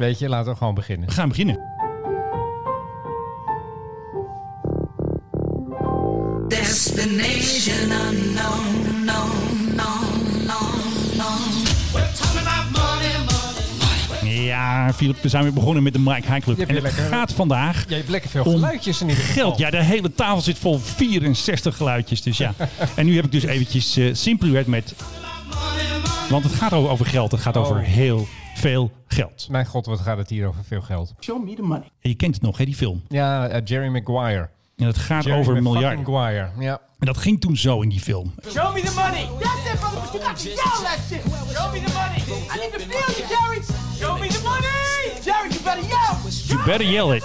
Weet je, laten we gewoon beginnen. We gaan beginnen. Destination unknown, known, known, known, known. We're talking about money, money. Ja, Philip, we zijn weer begonnen met de Mike High Club. En het lekker- gaat vandaag Je hebt lekker veel om geluidjes in ieder geval. geld. Ja, de hele tafel zit vol 64 geluidjes. Dus ja. en nu heb ik dus eventjes eh Simply Red met... Want het gaat over, over geld. Het gaat over Oh. heel veel geld. Mijn god, wat gaat het hier over veel geld. Show me the money. En je kent het nog, hè, die film. Ja, eh, Jerry Maguire. En het gaat Jerry over fucking miljarden. Maguire. Ja. En dat ging toen zo in die film. Show me the money. That's it, brother. But you got to yell that shit. Show me the money. I need to feel you, Jerry. Show me the money. Jerry, you better yell. You better yell it.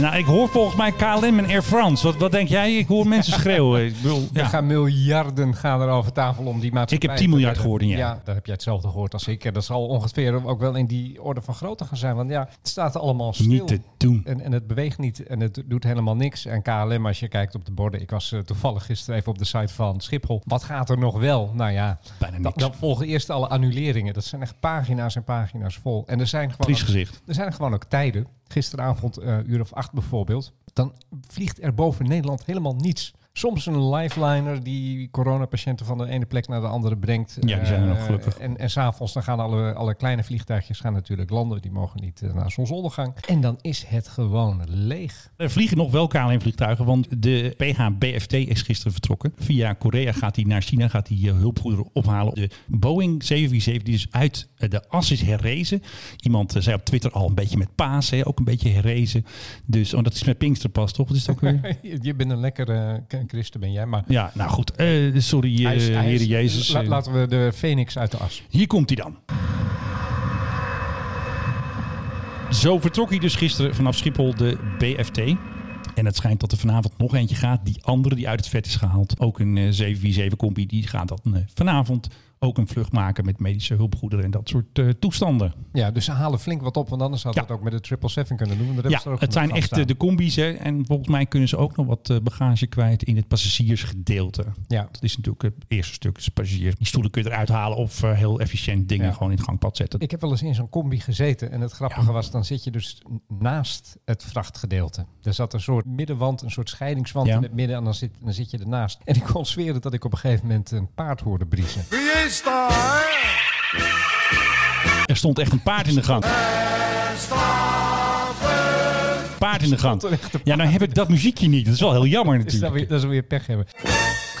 Nou, ik hoor volgens mij KLM en Air France. Wat, wat denk jij? Ik hoor mensen schreeuwen. Ik bedoel, Er gaan miljarden gaan er over tafel om die maatschappij. Ik heb 10 miljard gehoord, redden. ja. Ja, daar heb jij hetzelfde gehoord als ik. En Dat zal ongeveer ook wel in die orde van grootte gaan zijn. Want ja, het staat allemaal stil. Niet te doen. En, en het beweegt niet en het doet helemaal niks. En KLM, als je kijkt op de borden. Ik was eh, toevallig gisteren even op de site van Schiphol. Wat gaat er nog wel? Nou ja, Bijna niks. dan volgen eerst alle annuleringen. Dat zijn echt pagina's en pagina's vol. En er zijn gewoon, Triest gezicht. er zijn gewoon ook tijden. Gisteravond, eh uur of acht bijvoorbeeld. Dan vliegt er boven Nederland helemaal niets. Soms een lifeliner die coronapatiënten van de ene plek naar de andere brengt. Ja, die zijn er nog Eh, gelukkig. En, en s'avonds dan gaan alle, alle kleine vliegtuigjes gaan natuurlijk landen. Die mogen niet eh, naar zonsondergang. En dan is het gewoon leeg. Er vliegen nog wel KLM-vliegtuigen, want de PH-BFT is gisteren vertrokken. Via Korea gaat hij naar China, gaat hij eh, hulpgoederen ophalen. De Boeing 747 die is uit de as is herrezen. Iemand zei op Twitter al een beetje met paas, hè, ook een beetje herrezen. Dus, oh, dat is met Pinksterpas, toch? Wat is het ook weer? je je bent een lekkere christen, ben jij. Maar Ja, nou goed. Eh, sorry, hij is- eh hij is- Heer Jezus. la- Eh, laten we de phoenix uit de as. Hier komt hij dan. Zo vertrok hij dus gisteren vanaf Schiphol de BFT. En het schijnt dat er vanavond nog eentje gaat. Die andere die uit het vet is gehaald. Ook een eh 747-compie. Die gaat dan vanavond ook een vlucht maken met medische hulpgoederen en dat soort eh, toestanden. Ja, dus ze halen flink wat op. Want anders hadden we Ja. het ook met de 777 kunnen doen. Ja, hebben ze ook het zijn echt eh, de combi's. Hè. En volgens mij kunnen ze ook nog wat eh, bagage kwijt in het passagiersgedeelte. Ja. Dat is natuurlijk het eerste stuk. is passagiers. Die stoelen kun je eruit halen of heel efficiënt dingen Ja. gewoon in het gangpad zetten. Ik heb wel eens in zo'n combi gezeten. En het grappige was, dan zit je dus naast het vrachtgedeelte. Er zat een soort middenwand, een soort scheidingswand Ja. in het midden. En dan zit, dan zit je ernaast. En ik kon zweren dat ik op een gegeven moment een paard hoorde briezen. Er stond echt een paard in de gang. Paard in de gang. Ja, nou heb ik dat muziekje niet. Dat is wel heel jammer natuurlijk. dat is weer pech hebben.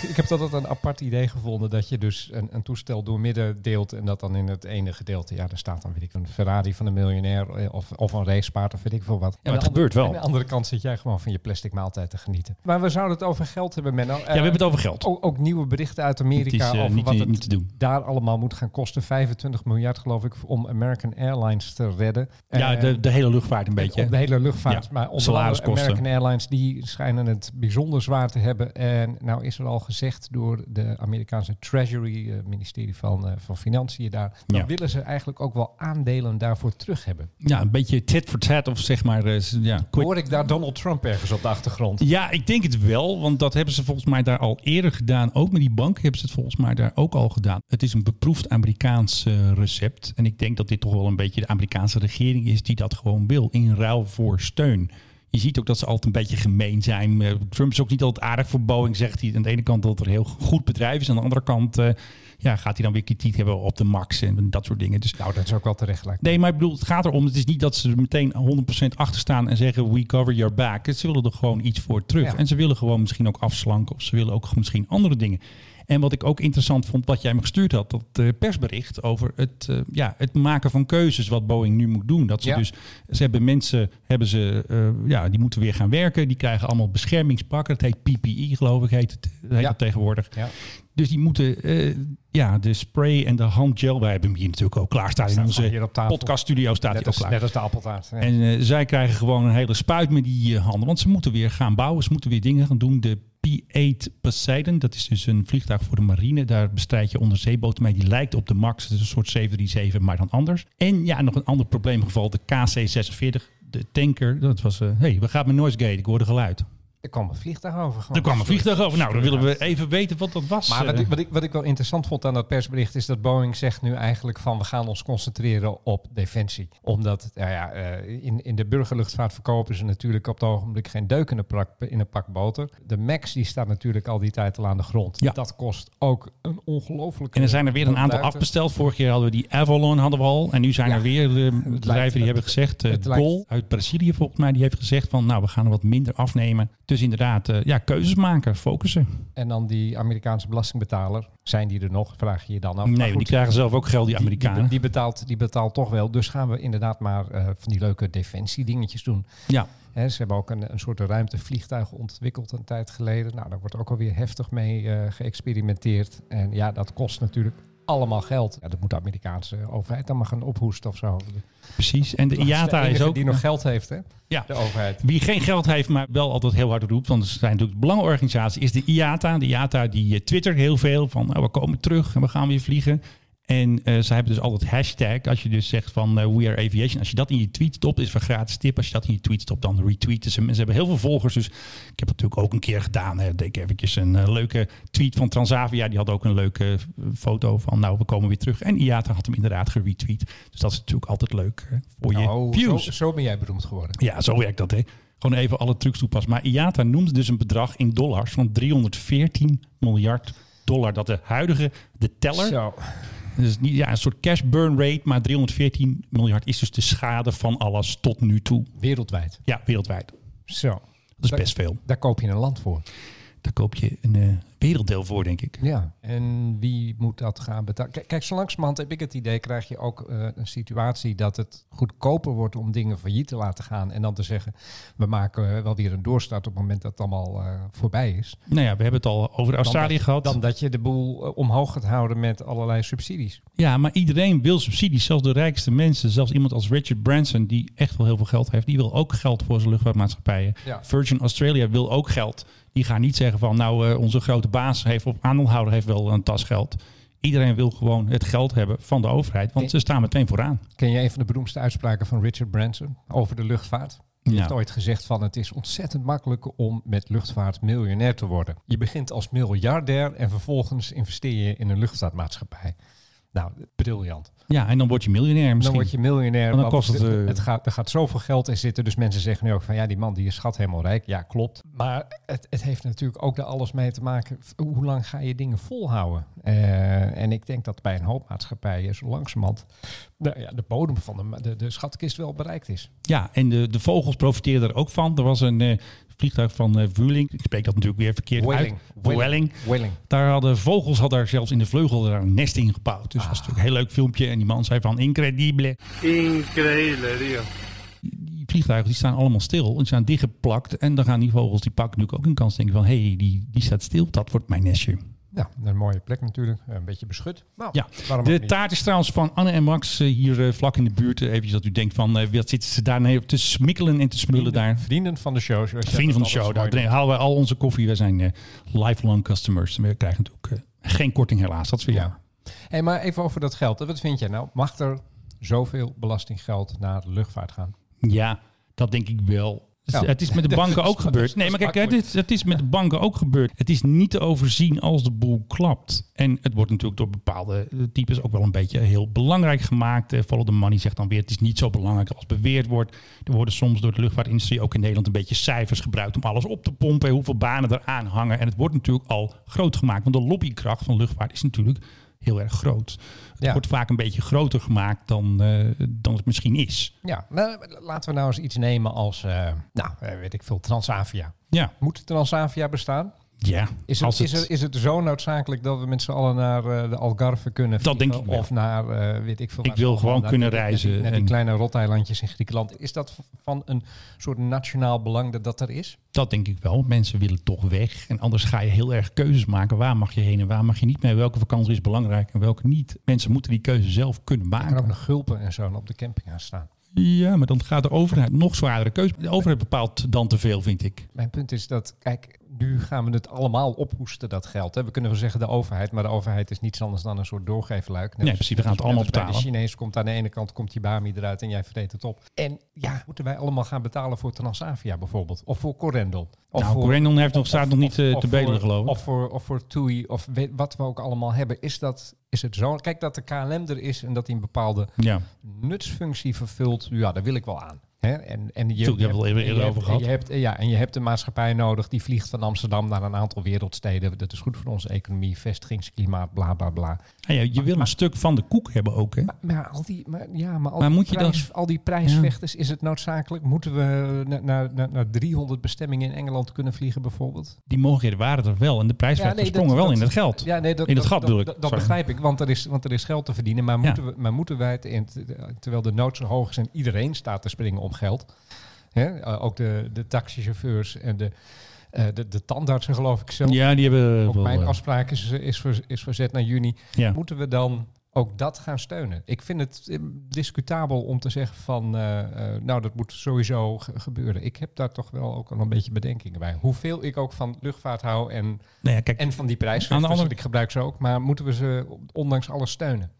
Ik heb dat altijd een apart idee gevonden. Dat je dus een, een toestel door midden deelt. En dat dan in het ene gedeelte. Ja, daar staat dan weet ik een Ferrari van een miljonair. eh, Of, of een racepaard of weet ik veel wat. maar Aan het gebeurt andere- wel. Aan de andere kant zit jij gewoon van je plastic maaltijd te genieten. Maar we zouden het over geld hebben, Menno. Ja, we hebben het over geld. Ook, ook nieuwe berichten uit Amerika is, eh, over niet wat het niet te doen. daar allemaal moet gaan kosten. 25 miljard geloof ik om American Airlines te redden. Ja, Eh, de, de hele luchtvaart een beetje. de hele luchtvaart. Ja, Maar onder American Airlines die schijnen het bijzonder zwaar te hebben. En nou is er al gezegd door de Amerikaanse Treasury, het ministerie van, eh, van Financiën daar. Dan Ja. willen ze eigenlijk ook wel aandelen daarvoor terug hebben. Ja, een beetje tit for tat of zeg maar... eh, ja, quick- Hoor ik daar Donald Trump ergens op de achtergrond? Ja, ik denk het wel, want dat hebben ze volgens mij daar al eerder gedaan. Ook met die bank hebben ze het volgens mij daar ook al gedaan. Het is een beproefd Amerikaans eh, recept. En ik denk dat dit toch wel een beetje de Amerikaanse regering is die dat gewoon wil, in ruil voor steun. Je ziet ook dat ze altijd een beetje gemeen zijn. Eh, Trump is ook niet altijd aardig voor Boeing, zegt hij. Aan de ene kant dat een heel goed bedrijf is. Aan de andere kant eh, ja, gaat hij dan weer kritiek hebben op de max en dat soort dingen. Dus Nou, dat is ook wel terecht. lijkt. Nee, maar ik bedoel, het gaat erom. Het is niet dat ze er meteen 100% achter staan en zeggen: We cover your back. Ze willen er gewoon iets voor terug. Ja. En ze willen gewoon misschien ook afslanken. Of ze willen ook misschien andere dingen. En wat ik ook interessant vond, wat jij me gestuurd had, dat eh, persbericht over het, eh, ja, het maken van keuzes wat Boeing nu moet doen. Dat ze Ja. dus, ze hebben mensen, hebben ze, eh, ja, die moeten weer gaan werken. Die krijgen allemaal beschermingspakken. Dat heet PPE, geloof ik, heet het, heet Ja. tegenwoordig. Ja. Dus die moeten, ja, de spray en de handgel. Wij hebben hem hier natuurlijk ook klaarstaan in onze podcaststudio. Staat hij ook klaar. net als de appeltaart. Ja. En zij krijgen gewoon een hele spuit met die handen. Want ze moeten weer gaan bouwen. Ze moeten weer dingen gaan doen. De P-8 Poseidon, dat is dus een vliegtuig voor de marine. Daar bestrijd je onderzeeboten mee. Die lijkt op de MAX. Het is een soort 737, maar dan anders. En ja, nog een ander probleemgeval. De KC-46, de tanker. Dat was, hé, hey, we gaan met noise gate. Ik hoorde geluid. Er kwam een vliegtuig over. gewoon. Er kwam een vliegtuig over. Nou, dan willen we even weten wat dat was. Maar wat Eh, ik, wat, ik, wat ik wel interessant vond aan dat persbericht is dat Boeing zegt nu eigenlijk van we gaan ons concentreren op defensie. Omdat nou ja, eh, in, in de burgerluchtvaart verkopen ze natuurlijk op het ogenblik geen deuk in een, pak, in een pak boter. De MAX die staat natuurlijk al die tijd al aan de grond. Ja. Dat kost ook een ongelooflijke... En er zijn er weer een aantal afbesteld. Vorig jaar hadden we die Avalon hadden we al. En nu zijn Ja. er weer eh, lijkt- bedrijven die hebben gezegd. eh Gol uit Brazilië volgens mij. Die heeft gezegd van nou we gaan er wat minder afnemen. Dus inderdaad eh, ja, keuzes maken. Focussen. En dan die Amerikaanse belastingbetaler. Zijn die er nog? Vraag je je dan af. Nee, goed, die krijgen zelf ook geld die Amerikanen. Die, die, betaalt, die betaalt toch wel. Dus gaan we inderdaad maar eh, van die leuke defensiedingetjes doen. ja. Hè, ze hebben ook een, een soort ruimtevliegtuig ontwikkeld een tijd geleden. Nou, daar wordt ook alweer heftig mee eh, geëxperimenteerd. En ja, dat kost natuurlijk allemaal geld. Ja, dat moet de Amerikaanse overheid dan maar gaan ophoesten of zo. Precies. En de IATA de is ook... die nog geld heeft, hè? Ja. De overheid. Wie geen geld heeft, maar wel altijd heel hard roept, want er zijn natuurlijk belangenorganisatie, is de IATA. De IATA die eh, twittert heel veel van nou, we komen terug en we gaan weer vliegen. En eh ze hebben dus altijd hashtag. Als je dus zegt van eh, We Are Aviation. Als je dat in je tweet stopt, is een gratis tip. Als je dat in je tweet stopt, dan retweeten ze. En ze hebben heel veel volgers. Dus ik heb het natuurlijk ook een keer gedaan. Hè. Deed ik eventjes een eh, leuke tweet van Transavia. Die had ook een leuke foto van nou, we komen weer terug. En IATA had hem inderdaad geretweet. Dus dat is natuurlijk altijd leuk voor je Nou, views. zo, zo ben jij beroemd geworden. Ja, zo werkt dat, hè. Gewoon even alle trucs toepassen. Maar IATA noemt dus een bedrag in dollars van 314 miljard dollar. Dat de huidige, de teller, Zo. Dus niet, ja, een soort cash burn rate, maar 314 miljard is dus de schade van alles tot nu toe. Wereldwijd. Ja, wereldwijd. Zo. Dat is best veel. Daar koop je een land voor. Daar koop je een eh, werelddeel voor, denk ik. Ja, en wie moet dat gaan betalen? Kijk, kijk zo langzamerhand heb ik het idee, krijg je ook eh, een situatie dat het goedkoper wordt om dingen failliet te laten gaan. En dan te zeggen, we maken eh, wel weer een doorstart op het moment dat het allemaal eh, voorbij is. Nou ja, we hebben het al over Australië dan dat, gehad. Dan dat je de boel omhoog gaat houden met allerlei subsidies. Ja, maar iedereen wil subsidies. Zelfs de rijkste mensen. Zelfs iemand als Richard Branson, die echt wel heel veel geld heeft. Die wil ook geld voor zijn luchtvaartmaatschappijen. Ja. Virgin Australia wil ook geld. Die gaan niet zeggen van nou, eh, onze grote baas heeft of aandeelhouder heeft wel een tas geld. Iedereen wil gewoon het geld hebben van de overheid. Want ze staan meteen vooraan. Ken je een van de beroemdste uitspraken van Richard Branson over de luchtvaart? Die Ja. heeft ooit gezegd van het is ontzettend makkelijk om met luchtvaart miljonair te worden. Je begint als miljardair en vervolgens investeer je in een luchtvaartmaatschappij. Nou, briljant. Ja, en dan word je miljonair misschien. Dan word je miljonair. En dan kost het, eh, het gaat, er gaat zoveel geld in zitten. Dus mensen zeggen nu ook van ja, die man die is schat helemaal rijk. Ja, klopt. Maar het, het heeft natuurlijk ook er alles mee te maken. Hoe lang ga je dingen volhouden? Eh, en ik denk dat bij een hoop maatschappijen zo langzamerhand nou ja, de bodem van de, de, de schatkist wel bereikt is. Ja, en de, de vogels profiteerden er ook van. Er was een eh, vliegtuig van eh Vueling. Ik spreek dat natuurlijk weer verkeerd Welling. uit. Welling. Welling. Daar hadden vogels hadden daar zelfs in de vleugel daar een nest in gebouwd. Dus dat was natuurlijk een heel leuk filmpje. En die man zei van incredibile. Increíble, tío. Die vliegtuigen die staan allemaal stil. Die staan dichtgeplakt. En dan gaan die vogels, die pakken natuurlijk ook een kans. Denken van, hé, hey, die, die staat stil. Dat wordt mijn nestje. Ja, een mooie plek natuurlijk. Een beetje beschut. Nou, Ja, de taart is trouwens van Anne en Max eh, hier eh, vlak in de buurt. Eh, Eventjes dat u denkt van, wat zitten ze daar nee, te smikkelen en te smullen daar. Vrienden van de show. Vrienden van de show, daar halen wij al onze koffie. Wij zijn lifelong customers. We krijgen natuurlijk geen korting helaas. Dat is weer Ja. Hey, maar even over dat geld. Wat vind jij nou? Mag er zoveel belastinggeld naar de luchtvaart gaan? Ja, dat denk ik wel. Ja. Het is met de banken ook gebeurd. Nee, maar kijk, het is, het is met de banken ook gebeurd. Het is niet te overzien als de boel klapt. En het wordt natuurlijk door bepaalde types ook wel een beetje heel belangrijk gemaakt. Eh, Follow the money zegt dan weer, het is niet zo belangrijk als beweerd wordt. Er worden soms door de luchtvaartindustrie ook in Nederland een beetje cijfers gebruikt om alles op te pompen. Hoeveel banen eraan hangen. En het wordt natuurlijk al groot gemaakt. Want de lobbykracht van luchtvaart is natuurlijk heel erg groot. Het Ja. wordt vaak een beetje groter gemaakt dan, eh, dan het misschien is. Ja, nou, laten we nou eens iets nemen als, eh, nou, eh, weet ik veel, Transavia. Ja, Moet Transavia bestaan? Ja. Is het, is, er, is het zo noodzakelijk dat we met z'n allen naar eh, de Algarve kunnen Dat denk ik wel. Of naar, eh, weet ik veel. Ik wil gewoon kunnen naar reizen Naar die, naar die en- kleine roteilandjes in Griekenland. Is dat van een soort nationaal belang dat dat er is? Dat denk ik wel. Mensen willen toch weg. En anders ga je heel erg keuzes maken. Waar mag je heen en waar mag je niet mee? Welke vakantie is belangrijk en welke niet? Mensen moeten die keuze zelf kunnen Er kan ook maken. nog gulpen en zo op de camping gaan staan. Ja, maar dan gaat de overheid nog zwaardere keuze. De overheid bepaalt dan te veel, vind ik. Mijn punt is dat, kijk, nu gaan we het allemaal ophoesten, dat geld. Hè. We kunnen wel zeggen de overheid, maar de overheid is niets anders dan een soort doorgeefluik. Net Nee, precies, we gaan het allemaal betalen. De Chinees komt aan de ene kant komt die Bami eruit en jij vreet het op. En ja, moeten wij allemaal gaan betalen voor Transavia bijvoorbeeld? Of voor Corendon? Of nou, voor- Corendon heeft nog, staat of- nog niet eh, of te bedelen, voor- geloof ik. Of voor, of voor TUI, of weet, wat we ook allemaal hebben. Is, dat, is het zo? Kijk, dat de KLM er is en dat hij een bepaalde ja. nutsfunctie vervult, ja, daar wil ik wel aan. Hè? En, en je, je over hebt- gehad. en Je hebt, ja, en je hebt een maatschappij nodig die vliegt van Amsterdam naar een aantal wereldsteden. Dat is goed voor onze economie, vestigingsklimaat, bla bla bla. Ja, je wil een stuk van de koek hebben ook, hè? Maar, maar al die, maar, ja, maar al, die, moet al prijsvechters, is het noodzakelijk? Moeten we naar, naar, naar, naar 300 bestemmingen in Engeland kunnen vliegen bijvoorbeeld? Die mogelijkheden waren er wel. En de prijsvechters nee, dat- sprongen wel dat- in het geld. Ja, nee, dat, In het gat bedoel ik. Dat, begrijp ik, want er, is, want er is geld te verdienen. Maar moeten, we, maar moeten wij het, in, terwijl de nood zo hoog is en iedereen staat te springen om geld. Hè? eh, ook de, de taxichauffeurs en de, eh, de, de tandartsen geloof ik zelf. Ja, die hebben ook wel, mijn eh, afspraak is, is, ver- is verzet naar juni. ja. Moeten we dan ook dat gaan steunen? Ik vind het discutabel om te zeggen van, nou dat moet sowieso ge- gebeuren. Ik heb daar toch wel ook al een beetje bedenkingen bij. Hoeveel ik ook van luchtvaart hou en Nou ja, kijk, en van die Aan de andere- ik gebruik ze ook. Maar moeten we ze ondanks alles steunen?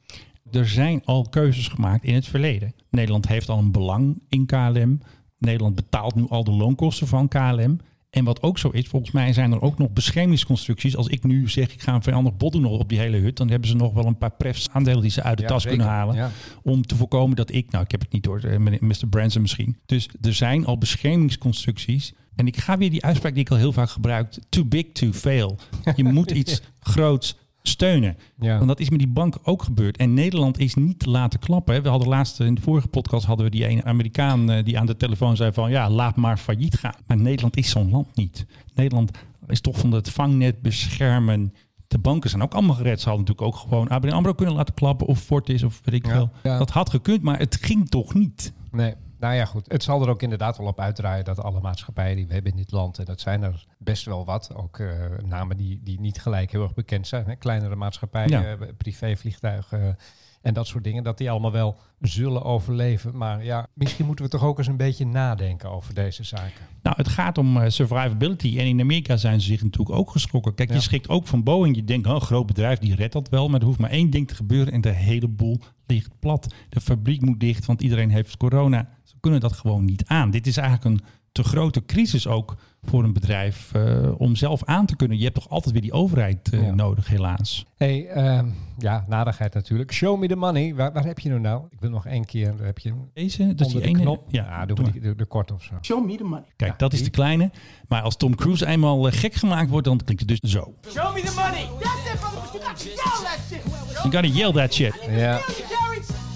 Er zijn al keuzes gemaakt in het verleden. Nederland heeft al een belang in KLM. Nederland betaalt nu al de loonkosten van KLM. En wat ook zo is, volgens mij zijn er ook nog beschermingsconstructies. Als ik nu zeg, ik ga een bod doen op die hele hut, dan hebben ze nog wel een paar prefs aandelen die ze uit de Ja, tas zeker. kunnen halen. Ja. Om te voorkomen dat ik, nou ik heb het niet door, eh, Mr. Branson misschien. Dus er zijn al beschermingsconstructies. En ik ga weer die uitspraak die ik al heel vaak gebruik. Too big to fail. Je moet iets groots steunen. Ja. Want dat is met die bank ook gebeurd. En Nederland is niet te laten klappen. We hadden laatst in de vorige podcast hadden we die ene Amerikaan eh, die aan de telefoon zei van ja, laat maar failliet gaan. Maar Nederland is zo'n land niet. Nederland is toch van het vangnet beschermen. De banken zijn ook allemaal gered. Ze hadden natuurlijk ook gewoon ABN AMRO kunnen laten klappen of Fortis of weet ik. Ja. Dat had gekund, maar het ging toch niet. Nee, nou ja, goed. Het zal er ook inderdaad wel op uitdraaien dat alle maatschappijen die we hebben in dit land, en dat zijn er best wel wat, ook eh, namen die, die niet gelijk heel erg bekend zijn, hè? kleinere maatschappijen, Ja. eh, privévliegtuigen en dat soort dingen, dat die allemaal wel zullen overleven. Maar ja, misschien moeten we toch ook eens een beetje nadenken over deze zaken. Nou, het gaat om eh, survivability. En in Amerika zijn ze zich natuurlijk ook geschrokken. Kijk, Ja. je schrikt ook van Boeing. Je denkt, oh, een groot bedrijf, die redt dat wel. Maar er hoeft maar één ding te gebeuren en de hele boel ligt plat. De fabriek moet dicht, want iedereen heeft corona. Kunnen dat gewoon niet aan. Dit is eigenlijk een te grote crisis ook voor een bedrijf eh, om zelf aan te kunnen. Je hebt toch altijd weer die overheid eh, Ja. nodig, helaas. hey, ehm, ja, nadigheid natuurlijk. Show me the money. Waar, waar heb je nu nou? Ik wil nog één keer, daar heb je Deze, dat is onder die de ene. knop. Ja, Ja, doen we die, de, de kort of zo. Show me the money. Kijk, Ja, dat is die. de kleine. Maar als Tom Cruise eenmaal eh, gek gemaakt wordt, dan klinkt het dus zo. Show me the money. That's it, brother, you got to yell that shit. You gotta yell that shit. Ja.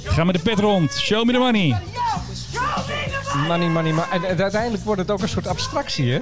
Ga met de pet rond. Show me the money. Money. Money, money. En, en uiteindelijk wordt het ook een soort abstractie, hè?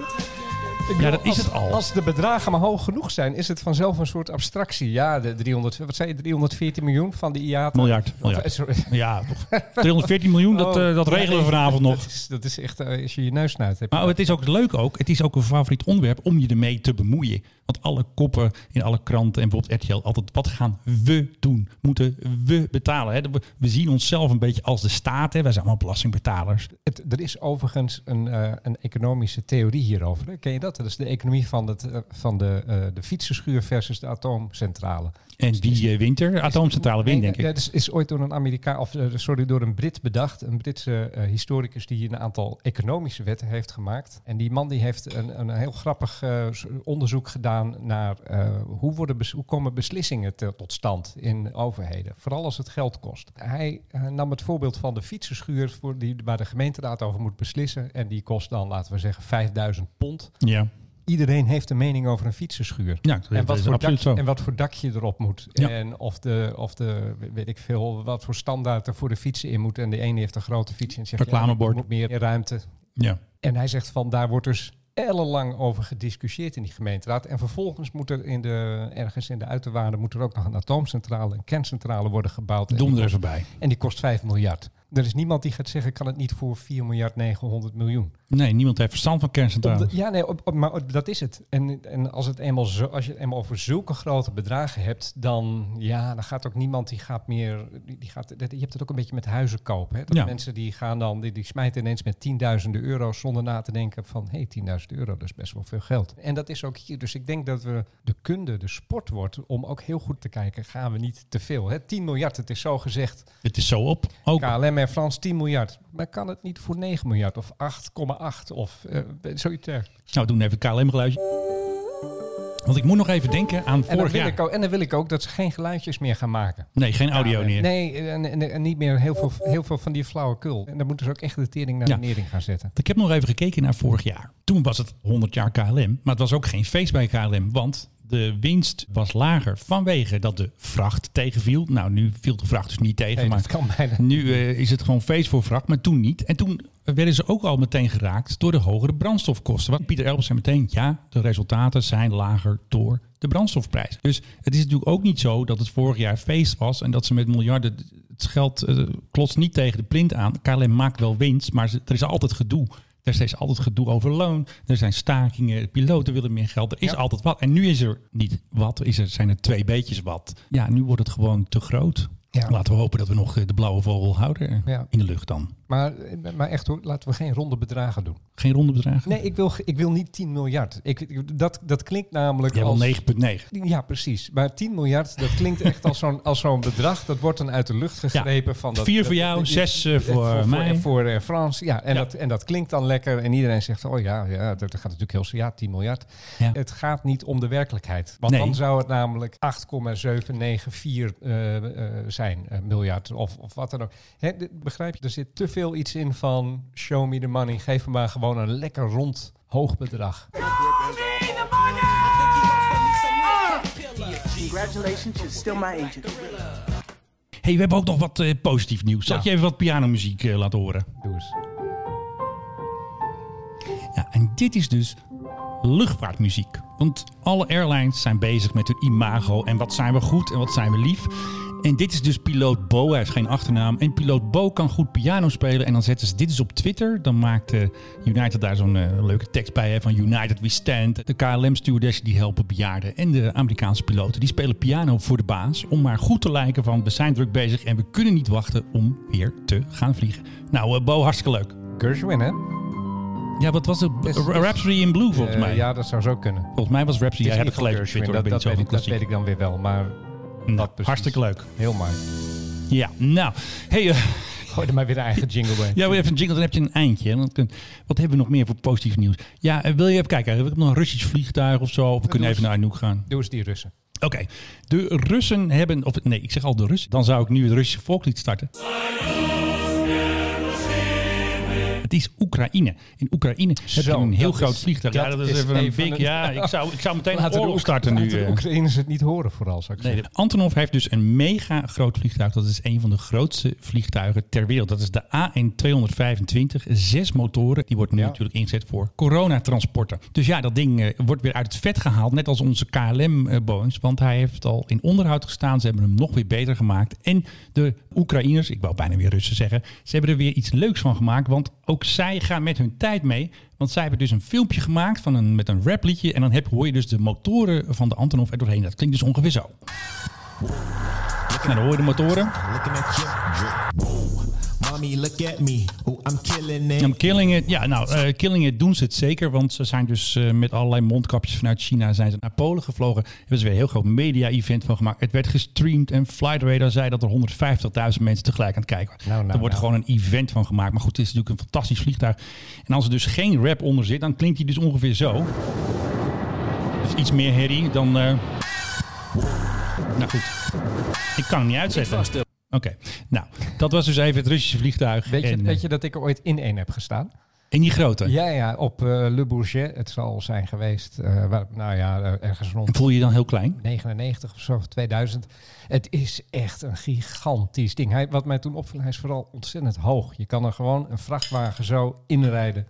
Bedoel, dat is als- het al. Als de bedragen maar hoog genoeg zijn, is het vanzelf een soort abstractie. Ja, de 300, wat zei je, 314 miljoen van de IATA. Miljard, miljard. eh, sorry. Ja, toch. 214 miljoen, dat, Oh, eh, dat regelen we vanavond nog. Dat is, dat is echt, eh, als je je neus snuit. Heb je Maar het is ook leuk ook. Het is ook een favoriet onderwerp om je ermee te bemoeien. Want alle koppen in alle kranten en bijvoorbeeld RTL altijd. Wat gaan we doen? Moeten we betalen? Hè? We, zien onszelf een beetje als de staat. Hè? Wij zijn allemaal belastingbetalers. Het, er is overigens een, een economische theorie hierover. Hè? Ken je dat? Dat is de economie van, het, eh, van de, eh, de fietsenschuur versus de atoomcentrale. En wie eh, wint er? Atoomcentrale wint, denk ik. Dat is, is ooit door een Amerikaan, of eh, sorry, door een Brit bedacht. Een Britse eh, historicus die een aantal economische wetten heeft gemaakt. En die man die heeft een, een heel grappig onderzoek gedaan naar hoe, worden hoe komen beslissingen te- tot stand in overheden. Vooral als het geld kost. Hij nam het voorbeeld van de fietsenschuur voor die, waar de gemeenteraad over moet beslissen. En die kost dan, laten we zeggen, 5000 pond. Ja. Iedereen heeft een mening over een fietsenschuur. Ja, dat En wat, is voor dak, zo. en wat voor dak je erop moet. Ja. En of de, of de, weet ik veel, wat voor standaard er voor de fietsen in moet. En de ene heeft een grote fiets en zegt, Reclamebord. ja, moet meer ruimte. Ja. En hij zegt van, daar wordt dus ellenlang over gediscussieerd in die gemeenteraad. En vervolgens moet er in de, ergens in de uiterwaarden moet er ook nog een atoomcentrale, een kerncentrale worden gebouwd. En Dom die er even bij. En die kost 5 miljard. Er is niemand die gaat zeggen, kan het niet voor 4 miljard 900 miljoen. Nee, niemand heeft verstand van kerncentrales. ja, nee, op, op- maar dat is het. En, en als, het eenmaal zo, als je het eenmaal over zulke grote bedragen hebt, dan, ja, dan gaat ook niemand die gaat meer. Die, die gaat, dat- je hebt het ook een beetje met huizen kopen. Hè? Dat Ja. Mensen die gaan dan, die, die smijten ineens met tienduizenden euro's zonder na te denken van, hé, hey, 10.000 euro, dat is best wel veel geld. En dat is ook hier. Dus ik denk dat we de kunde, de sport wordt, om ook heel goed te kijken, gaan we niet te veel. Hè? 10 miljard, het is zo gezegd. Het is zo op. Ook KLM en Frans 10 miljard. Maar kan het niet voor 9 miljard of 8,8 of eh, zoiets dergelijks? Nou, doen even KLM geluidje. Want ik moet nog even denken aan vorig jaar. ook, en dan wil ik ook dat ze geen geluidjes meer gaan maken. Nee, geen audio Ja, neer. Nee, en, en, en niet meer heel veel, heel veel van die flauwekul. En dan moeten ze ook echt de tering naar Ja. de nering gaan zetten. Ik heb nog even gekeken naar vorig jaar. Toen was het 100 jaar KLM. Maar het was ook geen feest bij KLM. Want de winst was lager vanwege dat de vracht tegenviel. Nou, nu viel de vracht dus niet tegen. Nee, maar dat kan bijna. nu eh, is het gewoon feest voor vracht. Maar toen niet. En toen werden ze ook al meteen geraakt door de hogere brandstofkosten. Want Pieter Elbers zei meteen, ja, de resultaten zijn lager door de brandstofprijs. Dus het is natuurlijk ook niet zo dat het vorig jaar feest was en dat ze met miljarden het geld eh, klotst niet tegen de plint aan. KLM maakt wel winst, maar er is altijd gedoe. Er is steeds altijd gedoe over loon. Er zijn stakingen. Piloten willen meer geld. Er is Ja. altijd wat. En nu is er niet wat. Is er, zijn er twee beetjes wat. Ja, nu wordt het gewoon te groot. Ja. Laten we hopen dat we nog eh, de blauwe vogel houden Ja. in de lucht dan. Maar, maar echt hoor, laten we geen ronde bedragen doen. Geen ronde bedragen? Nee, ik wil, ik wil niet 10 miljard. Ik, dat, dat klinkt namelijk Jij als... 9,9. Ja, precies. Maar 10 miljard, dat klinkt echt als zo'n als zo'n bedrag. Dat wordt dan uit de lucht gegrepen. Van dat, Vier dat- voor jou, dat- zes, eh, voor voor, mij. Voor, eh, Frans, ja. En. Dat, en dat klinkt dan lekker. En iedereen zegt, oh ja, ja dat gaat natuurlijk heel... Ja, 10 miljard. Ja. Het gaat niet om de werkelijkheid. Want Nee. dan zou het namelijk 8,794 eh, eh, zijn, eh, miljard. Of, of wat dan ook. Hè, begrijp je? Er zit te veel iets in van show me the money. Geef me maar gewoon een lekker rond hoog bedrag. Congratulations, you're still my agent. hey, we hebben ook nog wat eh, positief nieuws. Zal ik Ja. je even wat pianomuziek eh, laten horen? Doe eens. Ja, en dit is dus luchtvaartmuziek. Want alle airlines zijn bezig met hun imago en wat zijn we goed en wat zijn we lief. En dit is dus piloot Bo, hij heeft geen achternaam. En piloot Bo kan goed piano spelen. En dan zetten ze dit is op Twitter. Dan maakt eh, United daar zo'n eh, leuke tekst bij hè, van United We Stand. De KLM-stewardessen die helpen bejaarden. En de Amerikaanse piloten die spelen piano voor de baas. Om maar goed te lijken van we zijn druk bezig en we kunnen niet wachten om weer te gaan vliegen. Nou eh, Bo, hartstikke leuk. Gershwin, hè? Ja, wat was het? Is- Rhapsody in Blue volgens mij. ja, dat zou zo kunnen. Volgens mij was Rhapsody. Jij hebt Twitter. Gershwin, dat, weet ik, dat weet ik dan weer wel, maar Nou, hartstikke leuk. heel mooi. Ja, nou. Hey, eh, Gooi er maar weer de eigen jingle bij. ja, even een jingle, dan heb je een eindje. Wat hebben we nog meer voor positief nieuws? Ja, eh, wil je even kijken? Heb ik nog een Russisch vliegtuig of zo? Of we kunnen even naar Anouk gaan. Doe eens die Russen. Oké, de Russen hebben... Of nee, ik zeg al de Russen. Dan zou ik nu het Russische volkslied starten. Het is Oekraïne. In Oekraïne heb je Zo, een heel groot is- vliegtuig. Ja, dat is even een big... Ja, ik zou, ik zou meteen een Laten de, oorlog Oek- starten nu. de eh. Oekraïners het niet horen vooral, zou ik Nee, zeggen. Antonov heeft dus een mega groot vliegtuig. Dat is een van de grootste vliegtuigen ter wereld. Dat is de AN225. Zes motoren. Die wordt nu Ja. natuurlijk ingezet voor coronatransporten. Dus ja, dat ding eh, wordt weer uit het vet gehaald. Net als onze KLM-Boeings. Want hij heeft al in onderhoud gestaan. Ze hebben hem nog weer beter gemaakt. En de Oekraïners, ik wou bijna weer Russen zeggen. Ze hebben er weer iets leuks van gemaakt. Want ook zij gaan met hun tijd mee. Want zij hebben dus een filmpje gemaakt van een, met een rapliedje. En dan heb, hoor je dus de motoren van de Antonov er doorheen. Dat klinkt dus ongeveer zo. Nou, dan hoor je de motoren. Mommy, look at me. Oh, I'm killing it. I'm killing it. Ja, nou, eh, killing it doen ze het zeker. Want ze zijn dus eh, met allerlei mondkapjes vanuit China zijn ze naar Polen gevlogen. Er was weer een heel groot media-event van gemaakt. Het werd gestreamd en Flight Radar zei dat er 150.000 mensen tegelijk aan het kijken waren. Nou, nou, er wordt nou. gewoon een event van gemaakt. Maar goed, het is natuurlijk een fantastisch vliegtuig. En als er dus geen rap onder zit, dan klinkt hij dus ongeveer zo. Dus iets meer herrie dan... eh, Nou goed, ik kan hem niet uitzetten. Oké, nou, dat was dus even het Russische vliegtuig. Weet je, en, weet eh, je dat ik er ooit in één heb gestaan? in die grote. Ja, ja, op eh, Le Bourget. Het zal zijn geweest, waar, nou ja, ergens En rond voel je je dan heel klein? 99 of zo, of 2000. Het is echt een gigantisch ding. Hij, wat mij toen opviel, hij is vooral ontzettend hoog. Je kan er gewoon een vrachtwagen zo inrijden.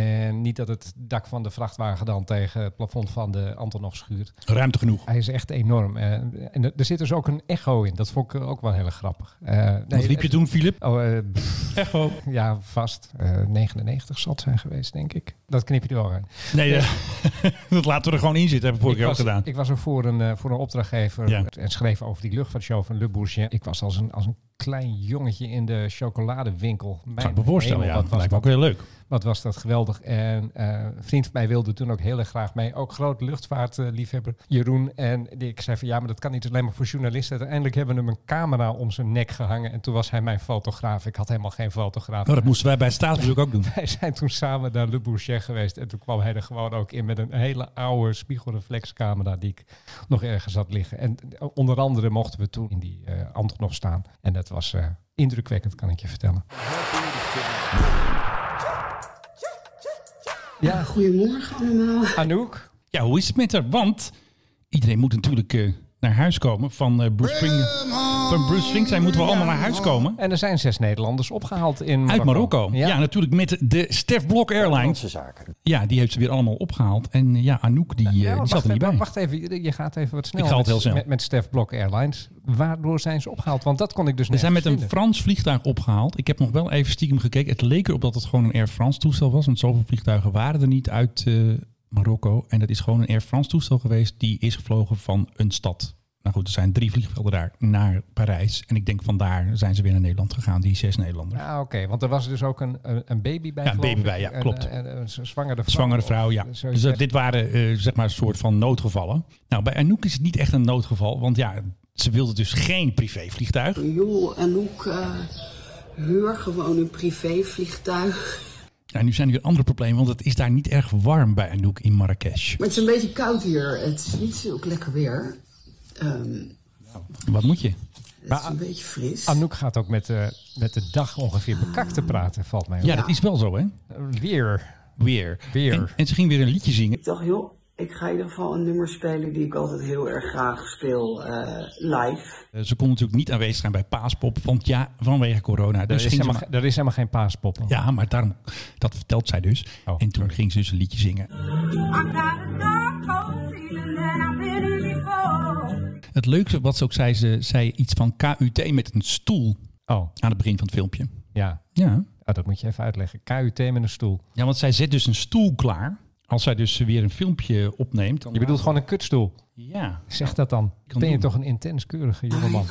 En niet dat het dak van de vrachtwagen dan tegen het plafond van de Antonov schuurt. Ruimte genoeg. Hij is echt enorm. Eh, en er zit dus ook een echo in. Dat vond ik ook wel heel erg grappig. Eh, Wat nee, liep je toen, Filip? Oh, eh, Echo. Ja, vast. Eh, 99 zal het zijn geweest, denk ik. Dat knip je er wel uit. Nee, dat laten we er gewoon in zitten. Hebben we vorige ik, keer ook gedaan. ik was er voor een, voor een opdrachtgever Ja. en schreef over die luchtvaartshow van Le Bourget. Ik was als een, als een klein jongetje in de chocoladewinkel. Kan Mijn ik me voorstellen, ja. Wat was, Lijkt me ook heel leuk. wat was dat geweldig. En eh, een vriend van mij wilde toen ook heel erg graag mee. Ook groot luchtvaartliefhebber Jeroen. En die, ik zei van ja, maar dat kan niet alleen maar voor journalisten. Uiteindelijk hebben we hem een camera om zijn nek gehangen. En toen was hij mijn fotograaf. Ik had helemaal geen fotograaf. Nou, dat moesten wij bij het staatsbezoek ook doen. Wij zijn toen samen naar Le Bourget geweest. En toen kwam hij er gewoon ook in met een hele oude spiegelreflexcamera die ik nog ergens had liggen. En onder andere mochten we toen in die eh Antonov staan. En dat was eh, indrukwekkend, kan ik je vertellen. Ja, Goedemorgen allemaal. Anouk. Ja, hoe is het met haar? Want iedereen moet natuurlijk eh, naar huis komen van eh, Bruce Springsteen. Van Bruce Springsteen moeten we allemaal naar huis komen. En er zijn zes Nederlanders opgehaald in Uit Marokko. Ja. Ja, natuurlijk met de Stef Blok Airlines. Ja, die heeft ze weer allemaal opgehaald. En eh, ja, Anouk, die, eh, Ja, die zat wacht, er niet even, bij. wacht even, je- gaat even wat snel. Ik ga het met- heel snel. Met, met Stef Blok Airlines. Waardoor zijn ze opgehaald? Want dat kon ik dus We zijn met een. Frans vliegtuig opgehaald. Ik heb nog wel even stiekem gekeken. Het leek erop dat het gewoon een Air France toestel was. Want zoveel vliegtuigen waren er niet uit eh, Marokko. En dat is gewoon een Air France toestel geweest. Die is gevlogen van een stad. Nou goed, er zijn drie vliegvelden daar naar Parijs. En ik denk vandaar zijn ze weer naar Nederland gegaan. Die zes Nederlanders. Ja, oké. Want er was dus ook een, een baby bij. Ja, een baby bij, ja, En, klopt. eh, En, een zwangere vrouw. Zwangere vrouw, ja. Dus dat- dit waren eh, zeg maar een soort van noodgevallen. Nou, bij Anouk is het niet echt een noodgeval. Want ja, ze wilde dus geen privévliegtuig. Joh, Anouk, eh huur gewoon een privévliegtuig. Nou, nu zijn er weer andere problemen. Want het is daar niet erg warm bij Anouk in Marrakesh. Maar het is een beetje koud hier. Het is niet zo lekker weer. Ehm, Wat moet je? het is een beetje fris. Anouk gaat ook met, de met de dag ongeveer bekakt te praten, valt mij op. Ja, dat is wel zo, hè? Weer. Weer. Weer. En, en ze ging weer een liedje zingen. Ik dacht, joh, ik ga in ieder geval een nummer spelen die ik altijd heel erg graag speel eh, live. Eh, Ze kon natuurlijk niet aanwezig zijn bij Paaspop. Want ja, vanwege corona. Er Dus is, helemaal, er is helemaal geen paaspop. ja, maar daarom, dat vertelt zij dus. Oh, en toen ging ze dus een liedje zingen. Het leukste wat ze ook zei, ze zei iets van KUT met een stoel Oh, aan het begin van het filmpje. ja. Ja. Oh, dat moet je even uitleggen. KUT met een stoel. ja, want zij zet dus een stoel klaar. Als zij dus weer een filmpje opneemt. Dan Je bedoelt gewoon een kutstoel. Ja. Zeg dat dan. Ben je doen. toch een intens keurige jongeman?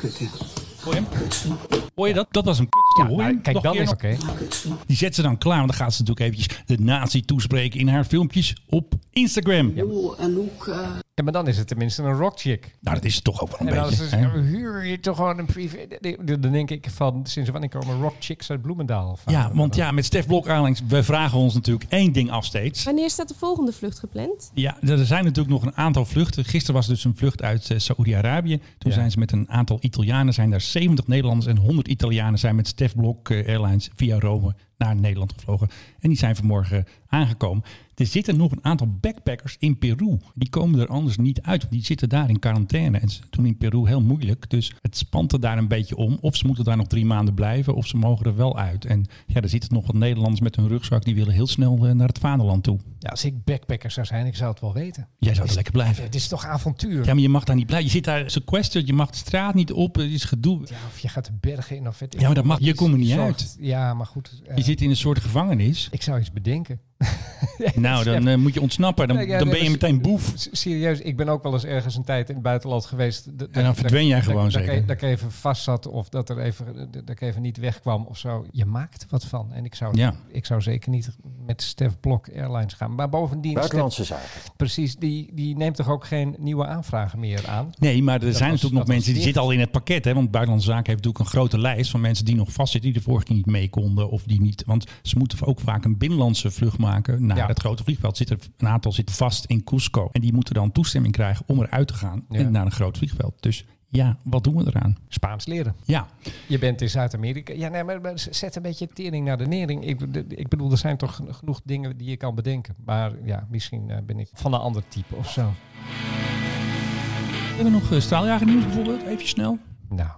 Hoor je hem? Hoor je dat? Dat was een kutstoel. Ja, hoor je nou, kijk, een is oké. Die zet ze dan klaar. Want dan gaat ze natuurlijk eventjes de nazi toespreken in haar filmpjes op Instagram. Anouk, eh, Ja, maar dan is het tenminste een rock chick. Nou, dat is het toch ook wel een En als beetje. zeggen, huur je toch gewoon een privé... Dan denk ik van, sinds wanneer komen rock chicks uit Bloemendaal? Ja, want ja, met Stef Blok Airlines, we vragen ons natuurlijk één ding af steeds. Wanneer staat de volgende vlucht gepland? Ja, er zijn natuurlijk nog een aantal vluchten. Gisteren was dus een vlucht uit eh, Saoedi-Arabië. Toen Ja. zijn ze met een aantal Italianen, zijn daar 70 Nederlanders en 100 Italianen zijn met Stef Blok eh, Airlines via Rome naar Nederland gevlogen. En die zijn vanmorgen aangekomen. Er zitten nog een aantal backpackers in Peru. Die komen er anders niet uit. Die zitten daar in quarantaine. En ze doen in Peru heel moeilijk. Dus het spant er daar een beetje om. Of ze moeten daar nog drie maanden blijven. Of ze mogen er wel uit. En ja, er zitten nog wat Nederlanders met hun rugzak. Die willen heel snel eh, naar het vaderland toe. Ja, als ik backpacker zou zijn, ik zou het wel weten. Jij zou er lekker blijven. Het is toch avontuur? Ja, maar je mag daar niet blijven. Je zit daar sequestered, je mag de straat niet op, het is gedoe. Ja, of je gaat de bergen in of ik Ja, maar dat mag- je komt er niet uit. Ja, maar goed. eh, Je zit in een soort gevangenis. Ik zou iets bedenken. Nou, dan eh, moet je ontsnappen. Dan, Nee, ja, dan nee, ben je maar- meteen boef. Serieus, ik ben ook wel eens ergens een tijd in het buitenland geweest. D- En dan verdwen jij gewoon dat, zeker. ik- Dat ik even vast zat of dat, er even, dat ik even niet wegkwam of zo. Je maakt er wat van. En ik zou, Ja. ik zou zeker niet met Stef Blok Airlines gaan. Maar bovendien, Buitenlandse Stef- zaken. precies, die, die neemt toch ook geen nieuwe aanvragen meer aan? Nee, maar er zijn natuurlijk nog mensen die zitten al in het pakket. Hè, want Buitenlandse Zaken heeft natuurlijk een grote lijst van mensen die nog vastzitten. Die de vorige keer niet mee konden. Of die niet. Want ze moeten ook vaak een binnenlandse vlucht maken naar Ja. het grote vliegveld. Zitten, een aantal zitten vast in Cusco. En die moeten dan toestemming krijgen om eruit te gaan Ja. en naar een groot vliegveld. Dus ja, wat doen we eraan? Spaans leren. Ja, Je bent in Zuid-Amerika. Ja, nee, maar, zet een beetje tering naar de nering. Ik, ik bedoel, er zijn toch genoeg dingen die je kan bedenken. Maar ja, misschien eh, ben ik van een ander type of zo. we hebben nog uh, straaljagernieuws bijvoorbeeld. Even snel. Nou,